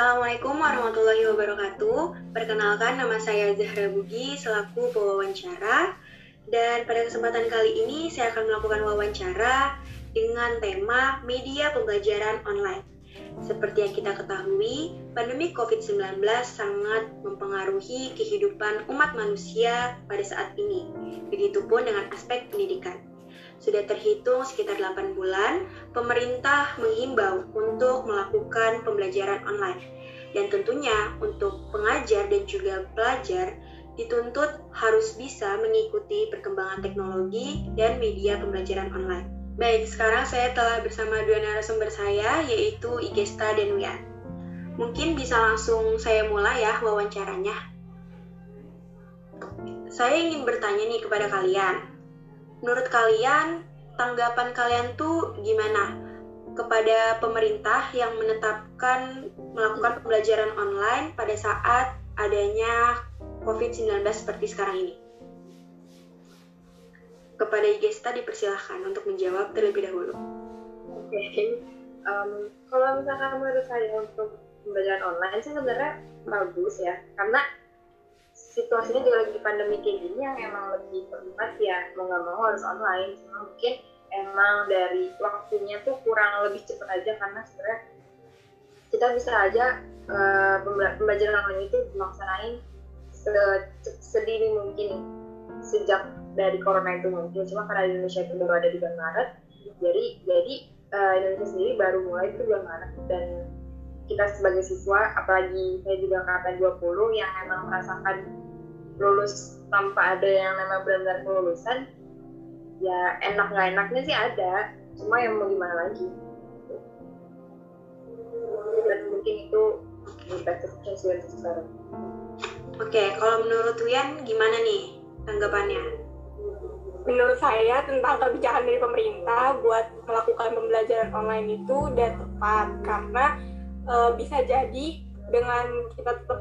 Assalamualaikum warahmatullahi wabarakatuh. Perkenalkan nama saya Zahra Bugi selaku pewawancara dan pada kesempatan kali ini saya akan melakukan wawancara dengan tema media pembelajaran online. Seperti yang kita ketahui, pandemi COVID-19 sangat mempengaruhi kehidupan umat manusia pada saat ini. Begitupun dengan aspek pendidikan. Sudah terhitung sekitar 8 bulan, pemerintah menghimbau untuk melakukan pembelajaran online. Dan tentunya untuk pengajar dan juga pelajar dituntut harus bisa mengikuti perkembangan teknologi dan media pembelajaran online. Baik, sekarang saya telah bersama dua narasumber saya, yaitu Igesta dan Wian. Mungkin bisa langsung saya mulai ya wawancaranya. Saya ingin bertanya nih kepada kalian. Menurut kalian, tanggapan kalian tuh gimana kepada pemerintah yang menetapkan melakukan pembelajaran online pada saat adanya COVID-19 seperti sekarang ini? Kepada Igesta dipersilahkan untuk menjawab terlebih dahulu. Oke, okay. um, kalau misalkan menurut saya untuk pembelajaran online sih sebenarnya bagus ya, karena situasinya juga lagi pandemi kayak gini yang emang lebih terlibat ya mau nggak mau harus online. Cuma mungkin emang dari waktunya tuh kurang lebih cepat aja karena sebenarnya kita bisa aja uh, pembelajaran online itu dilaksanain sedini mungkin sejak dari corona itu mungkin cuma karena Indonesia itu baru ada di bulan Maret jadi jadi uh, Indonesia sendiri baru mulai itu bulan Maret dan kita sebagai siswa apalagi saya juga angkatan 20 yang emang merasakan lulus tanpa ada yang nama benar-benar kelulusan ya enak nggak enaknya sih ada cuma yang mau gimana lagi? Dan mungkin itu perception sekarang. Oke kalau menurut Wian gimana nih tanggapannya? Menurut saya tentang kebijakan dari pemerintah buat melakukan pembelajaran online itu udah tepat. Karena e, bisa jadi dengan kita tetap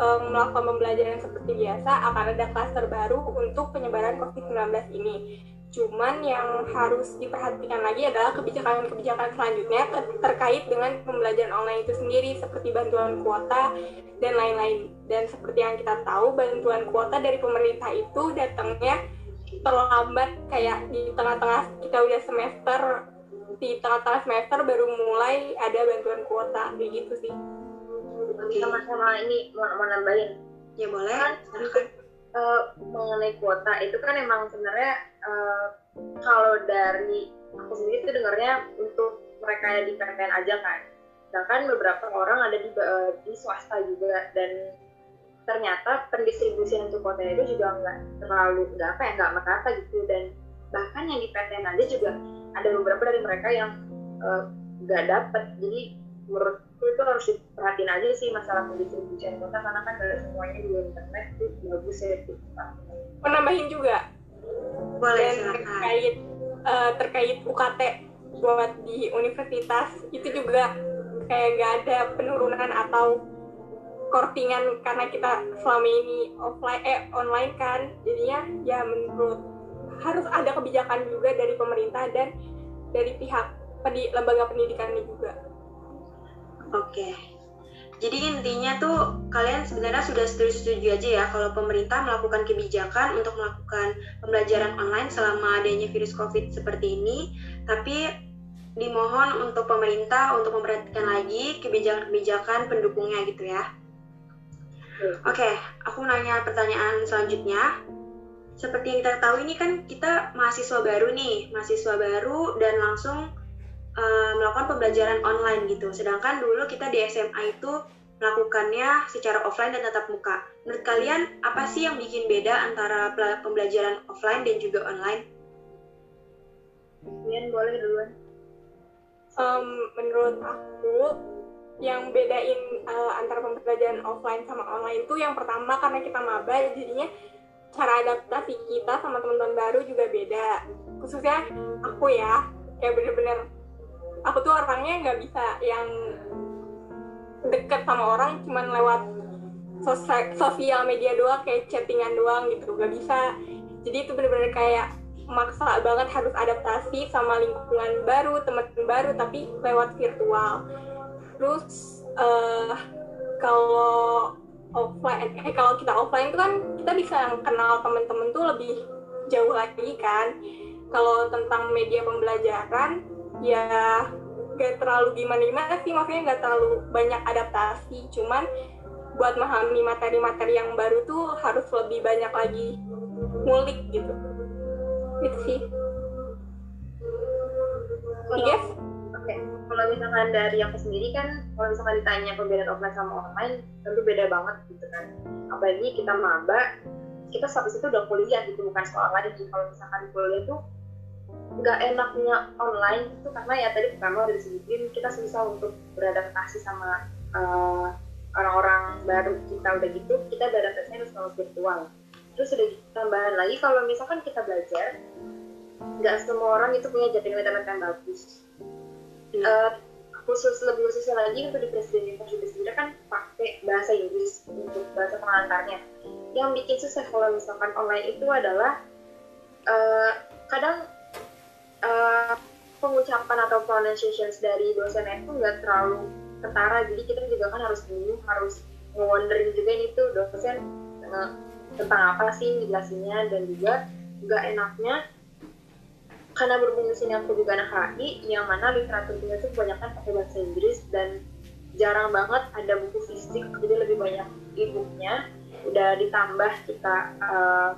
e, melakukan pembelajaran seperti biasa akan ada klaster baru untuk penyebaran COVID-19 ini. Cuman yang harus diperhatikan lagi adalah kebijakan-kebijakan selanjutnya terkait dengan pembelajaran online itu sendiri seperti bantuan kuota dan lain-lain. Dan seperti yang kita tahu, bantuan kuota dari pemerintah itu datangnya terlambat kayak di tengah-tengah kita udah semester di tengah-tengah semester baru mulai ada bantuan kuota kayak gitu sih. Sama-sama ini mau, mau nambahin. Ya boleh. Kan uh, mengenai kuota itu kan emang sebenarnya uh, kalau dari aku sendiri itu dengarnya untuk mereka yang di PTN aja kan. Sedangkan beberapa orang ada di, uh, di swasta juga dan ternyata pendistribusian untuk kota itu juga nggak terlalu nggak apa ya nggak merata gitu dan bahkan yang di PTN aja juga ada beberapa dari mereka yang nggak uh, dapat jadi menurutku itu harus diperhatiin aja sih masalah pendistribusian kota karena kan dari semuanya di internet itu bagus ya itu menambahin juga. Boleh dan terkait uh, terkait UKT buat di universitas itu juga kayak nggak ada penurunan atau kortingan karena kita selama ini offline eh online kan. Jadinya ya menurut harus ada kebijakan juga dari pemerintah dan dari pihak pedi, lembaga pendidikan ini juga. Oke. Jadi intinya tuh kalian sebenarnya sudah setuju-setuju aja ya kalau pemerintah melakukan kebijakan untuk melakukan pembelajaran online selama adanya virus COVID seperti ini, tapi dimohon untuk pemerintah untuk memperhatikan lagi kebijakan-kebijakan pendukungnya gitu ya. Oke, okay, aku nanya pertanyaan selanjutnya. Seperti yang kita tahu ini kan kita mahasiswa baru nih, mahasiswa baru dan langsung uh, melakukan pembelajaran online gitu. Sedangkan dulu kita di SMA itu melakukannya secara offline dan tatap muka. Menurut kalian apa sih yang bikin beda antara pembelajaran offline dan juga online? Kalian boleh duluan. Um, menurut aku yang bedain uh, antara pembelajaran offline sama online itu yang pertama karena kita maba jadinya cara adaptasi kita sama teman-teman baru juga beda khususnya aku ya kayak bener-bener aku tuh orangnya nggak bisa yang deket sama orang cuman lewat sosial media doang kayak chattingan doang gitu gak bisa. Jadi itu bener-bener kayak maksa banget harus adaptasi sama lingkungan baru teman-teman baru tapi lewat virtual. Terus uh, kalau offline eh kalau kita offline itu kan kita bisa kenal teman-teman tuh lebih jauh lagi kan. Kalau tentang media pembelajaran ya gak terlalu gimana gimana sih maksudnya gak terlalu banyak adaptasi cuman buat memahami materi-materi yang baru tuh harus lebih banyak lagi ngulik gitu itu sih Yes? Oke, okay. kalau misalkan dari yang sendiri kan, kalau misalkan ditanya perbedaan offline sama online, tentu beda banget gitu kan. Apalagi kita maba, kita sampai situ udah kuliah gitu, bukan sekolah lagi. Kalau misalkan kuliah tuh nggak enaknya online itu karena ya tadi pertama udah disebutin kita susah untuk beradaptasi sama uh, orang-orang baru kita udah gitu kita beradaptasi harus sama virtual. Terus udah tambahan lagi kalau misalkan kita belajar nggak semua orang itu punya jaringan internet yang bagus. Hmm. uh, khusus lebih khususnya lagi untuk di presiden university sendiri kan pakai bahasa Inggris untuk bahasa pengantarnya. Yang bikin susah kalau misalkan online itu adalah uh, kadang uh, pengucapan atau pronunciations dari dosen itu nggak terlalu ketara. Jadi kita juga kan harus bingung harus wondering juga ini tuh dosen uh, tentang apa sih jelasinnya. Dan juga nggak enaknya karena berhubung sini aku juga anak HI yang mana literaturnya itu kebanyakan pakai bahasa Inggris dan jarang banget ada buku fisik jadi lebih banyak e-booknya udah ditambah kita uh,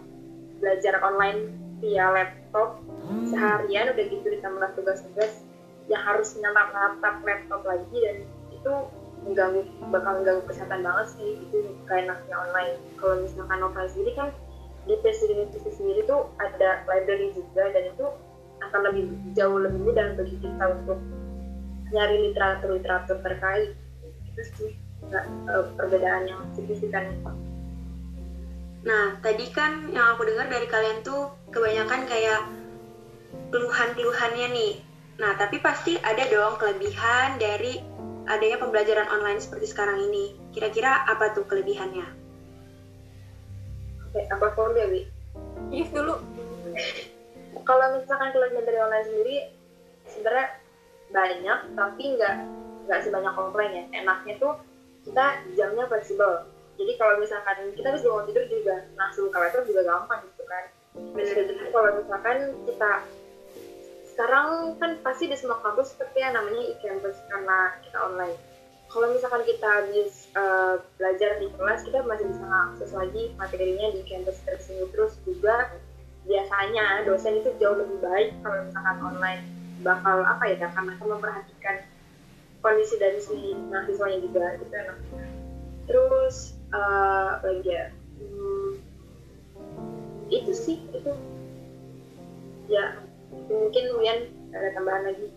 belajar online via laptop seharian udah gitu ditambah tugas-tugas yang harus nyantap-nyantap laptop lagi dan itu mengganggu bakal mengganggu kesehatan banget sih itu kayak enaknya online. Kalau misalkan offline sendiri kan di Presiden University sendiri tuh ada library juga dan itu akan lebih jauh lebih mudah bagi kita untuk nyari literatur-literatur terkait. Itu sih uh, perbedaan yang signifikan Nah, tadi kan yang aku dengar dari kalian tuh kebanyakan kayak keluhan-keluhannya nih. Nah, tapi pasti ada dong kelebihan dari adanya pembelajaran online seperti sekarang ini. Kira-kira apa tuh kelebihannya? Oke, apa form ya, Wi? Yes, dulu. Kalau misalkan kelebihan dari online sendiri, sebenarnya banyak, tapi nggak nggak sebanyak offline ya. Enaknya tuh kita jamnya fleksibel jadi kalau misalkan kita bisa bangun tidur juga langsung ke laptop juga gampang gitu kan. Jadi kalau misalkan kita sekarang kan pasti di semua kampus seperti yang namanya e-campus karena kita online. Kalau misalkan kita habis uh, belajar di kelas kita masih bisa akses lagi materinya di campus tersebut. Terus juga biasanya dosen itu jauh lebih baik kalau misalkan online. Bakal apa ya karena akan memperhatikan kondisi dari si mahasiswanya juga gitu enak terus uh, lagi ya hmm, itu sih itu. Ya mungkin Wian ada tambahan lagi.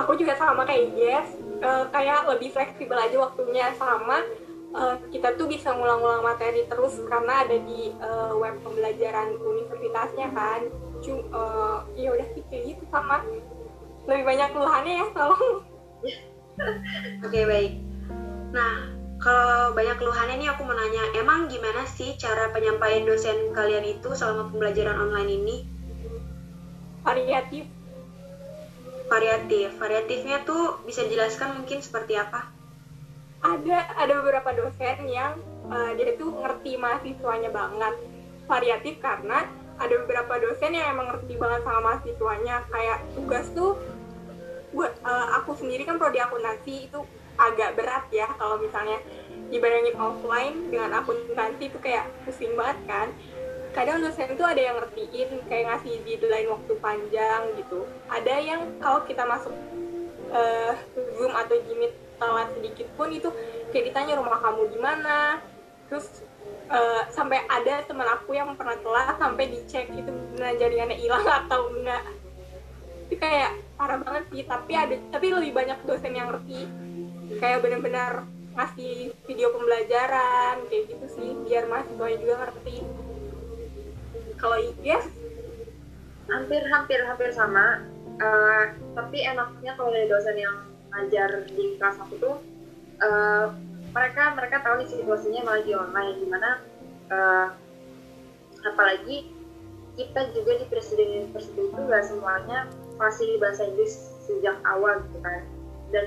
Aku juga sama kayak Jess. Uh, kayak lebih fleksibel aja waktunya sama. Uh, kita tuh bisa ngulang-ngulang materi terus karena ada di uh, web pembelajaran universitasnya kan. Cuma uh, ya udah sih kayak gitu sama. Lebih banyak keluhannya ya tolong. Oke okay, baik. Nah kalau banyak keluhannya nih aku mau nanya, emang gimana sih cara penyampaian dosen kalian itu selama pembelajaran online ini? Variatif. Variatif. Variatifnya tuh bisa dijelaskan mungkin seperti apa? Ada ada beberapa dosen yang uh, dia tuh ngerti mahasiswanya banget. Variatif karena ada beberapa dosen yang emang ngerti banget sama mahasiswanya. Kayak tugas tuh buat uh, aku sendiri kan prodi akuntansi itu agak berat ya kalau misalnya dibandingin offline dengan akuntansi itu kayak pusing banget kan. Kadang dosen itu ada yang ngertiin kayak ngasih deadline waktu panjang gitu. Ada yang kalau kita masuk uh, zoom atau jimit telat sedikit pun itu kayak ditanya rumah kamu di mana. Terus uh, sampai ada teman aku yang pernah telat sampai dicek itu benar jaringannya hilang atau enggak. Itu kayak parah banget sih tapi ada tapi lebih banyak dosen yang ngerti kayak benar-benar ngasih video pembelajaran kayak gitu sih. Biar mahasiswa juga ngerti. Kalau IGS hampir hampir hampir sama. Uh, tapi enaknya kalau dari dosen yang ngajar di kelas aku tuh uh, mereka mereka tahu nih situasinya malah di online. Gimana uh, apalagi kita juga di presiden university itu nggak semuanya fasih bahasa Inggris sejak awal gitu kan. Dan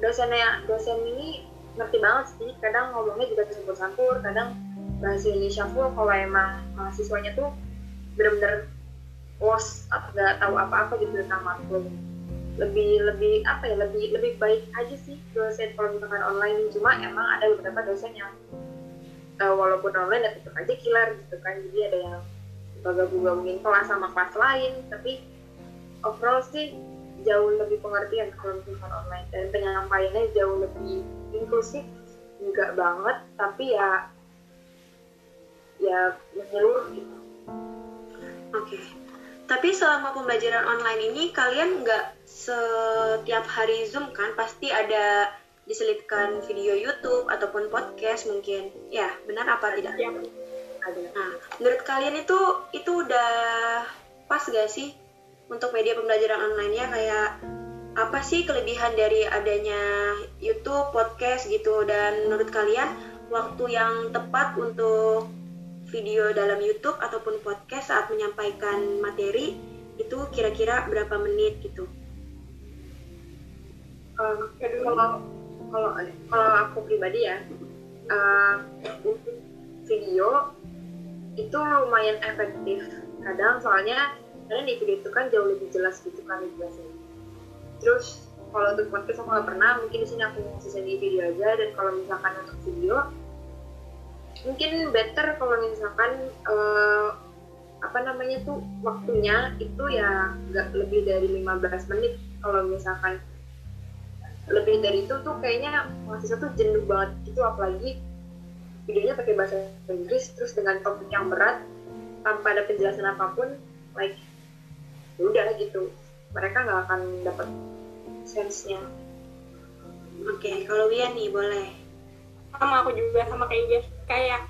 dosennya dosen ini ngerti banget sih. Kadang ngomongnya juga tercampur-campur kadang bahasa Indonesia full. Kalau emang mahasiswanya tuh bener-bener was atau nggak tahu apa-apa gitu tentang matkul. Lebih lebih apa ya lebih lebih baik aja sih dosen kalau misalkan online. Cuma emang ada beberapa dosen yang uh, walaupun online ya tetap aja killer gitu kan. Jadi ada yang gabung-gabungin kelas sama kelas lain. Tapi overall sih jauh lebih pengertian kalau misalkan online dan penyampaiannya jauh lebih inklusif enggak banget tapi ya ya menyeluruh gitu oke okay. Tapi selama pembelajaran online ini kalian nggak setiap hari Zoom kan? Pasti ada diselipkan video YouTube ataupun podcast mungkin. Ya, benar apa tidak? Ya. Nah, menurut kalian itu itu udah pas gak sih untuk media pembelajaran online ya kayak apa sih kelebihan dari adanya YouTube, podcast gitu dan menurut kalian waktu yang tepat untuk video dalam YouTube ataupun podcast saat menyampaikan materi itu kira-kira berapa menit gitu? Um, kalau kalau kalau aku pribadi ya uh, video itu lumayan efektif kadang soalnya karena di video itu kan jauh lebih jelas gitu kan biasanya terus kalau untuk podcast aku nggak pernah mungkin di sini aku sisa di video aja. Dan kalau misalkan untuk video mungkin better kalau misalkan uh, apa namanya tuh waktunya itu ya nggak lebih dari 15 menit. Kalau misalkan lebih dari itu tuh kayaknya mahasiswa tuh jenuh banget gitu. Apalagi videonya pakai bahasa Inggris terus dengan topik yang berat tanpa ada penjelasan apa pun like ya udah gitu. Mereka nggak akan dapat sense-nya. Oke okay, kalau Wian nih boleh. Sama aku juga sama kayak Jess kayak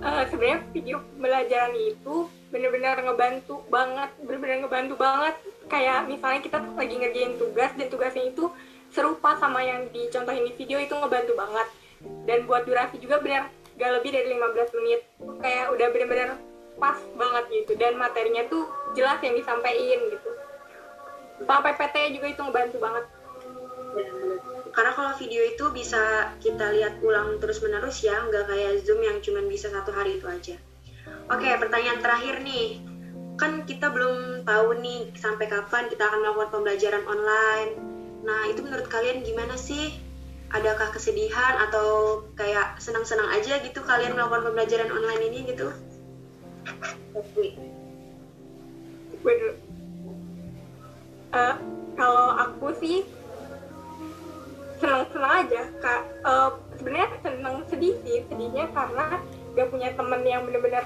uh, sebenarnya video pembelajaran itu bener-bener ngebantu banget bener-bener ngebantu banget. Kayak misalnya kita lagi ngerjain tugas dan tugasnya itu serupa sama yang dicontohin di video itu ngebantu banget. Dan buat durasi juga bener gak lebih dari 15 menit. Kayak udah bener-bener pas banget gitu. Dan materinya tuh jelas yang disampaikan gitu. Sama PPT juga itu ngebantu banget. Karena kalau video itu bisa kita lihat ulang terus menerus ya nggak kayak zoom yang cuma bisa satu hari itu aja. Oke pertanyaan terakhir nih. Kan kita belum tahu nih sampai kapan kita akan melakukan pembelajaran online. Nah itu menurut kalian gimana sih? Adakah kesedihan atau kayak senang-senang aja gitu kalian melakukan pembelajaran online ini gitu uh, kalau aku sih senang-senang aja kak. Uh, sebenarnya senang sedih sih sedihnya karena gak punya temen yang bener-bener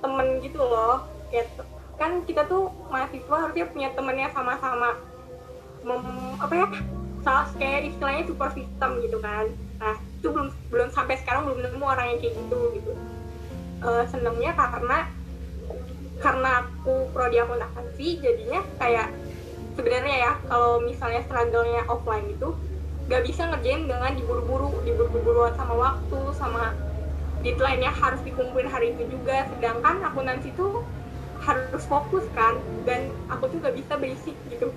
temen gitu loh. Kayak kan kita tuh mahasiswa harusnya punya temennya sama-sama mem, apa ya salah kayak istilahnya super system gitu kan. Nah itu belum belum sampai sekarang belum nemu orang yang kayak gitu gitu uh, senengnya karena karena aku prodi akuntansi jadinya kayak sebenarnya ya kalau misalnya struggle-nya offline itu gak bisa ngerjain dengan diburu-buru diburu-buru sama waktu sama deadline-nya harus dikumpulin hari itu juga. Sedangkan akuntansi itu harus fokus kan dan aku tuh gak bisa berisik gitu.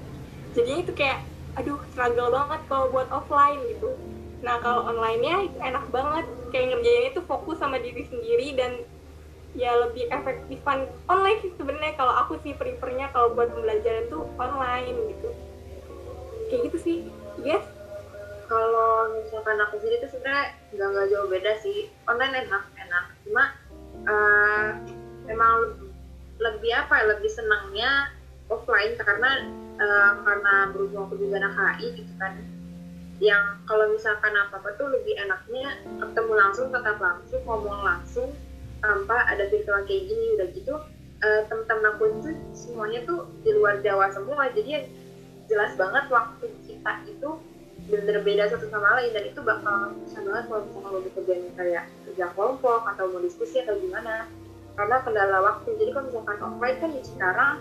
Jadinya itu kayak aduh struggle banget kalau buat offline gitu. Nah kalau online-nya itu enak banget kayak ngerjain itu fokus sama diri sendiri dan ya lebih efektifan online sih sebenarnya kalau aku sih prefernya kalau buat pembelajaran tuh online gitu. Kayak gitu sih yes. Kalau misalkan aku sendiri tuh sebenarnya nggak nggak jauh beda sih. Online enak enak. Cuma uh, emang lebih apa ya lebih senangnya offline karena uh, karena berhubung aku juga anak HI gitu kan. Yang kalau misalkan apa apa tuh lebih enaknya ketemu langsung tetap langsung ngomong langsung tanpa ada virtual kayak gini udah gitu uh, teman-teman aku itu semuanya tuh di luar Jawa semua. Jadi jelas banget waktu kita itu bener-bener beda satu sama lain. Dan itu bakal susah banget kalau misalnya mau bekerja kayak kerja kelompok atau mau diskusi atau gimana. Karena kendala waktu. Jadi kalau misalkan offline kan sekarang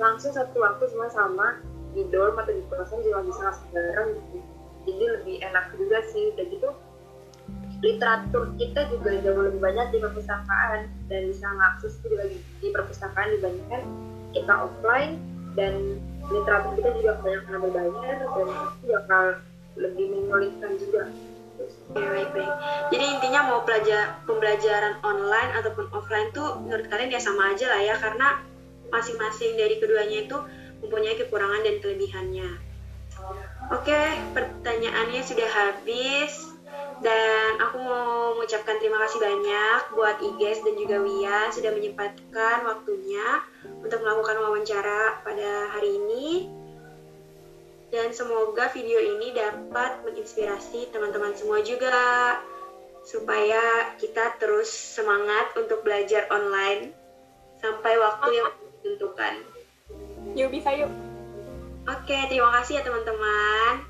langsung satu waktu semua sama. Di dorm atau di kosan juga bisa langsung bareng gitu. Jadi lebih enak juga sih dan gitu literatur kita juga jauh lebih banyak di perpustakaan dan bisa mengakses itu di, di perpustakaan dibandingkan kita offline dan literatur kita juga kebanyakan berbayar dan itu bakal lebih menyulitkan juga Oke, baik baik. Jadi intinya mau pelajar pembelajaran online ataupun offline tuh menurut kalian ya sama aja lah ya karena masing-masing dari keduanya itu mempunyai kekurangan dan kelebihannya. Oke, pertanyaannya sudah habis dan aku mau mengucapkan terima kasih banyak buat Iges dan juga Wia sudah menyempatkan waktunya untuk melakukan wawancara pada hari ini dan semoga video ini dapat menginspirasi teman-teman semua juga supaya kita terus semangat untuk belajar online sampai waktu yang ditentukan. Yuk bisa yuk. Oke, terima kasih ya teman-teman.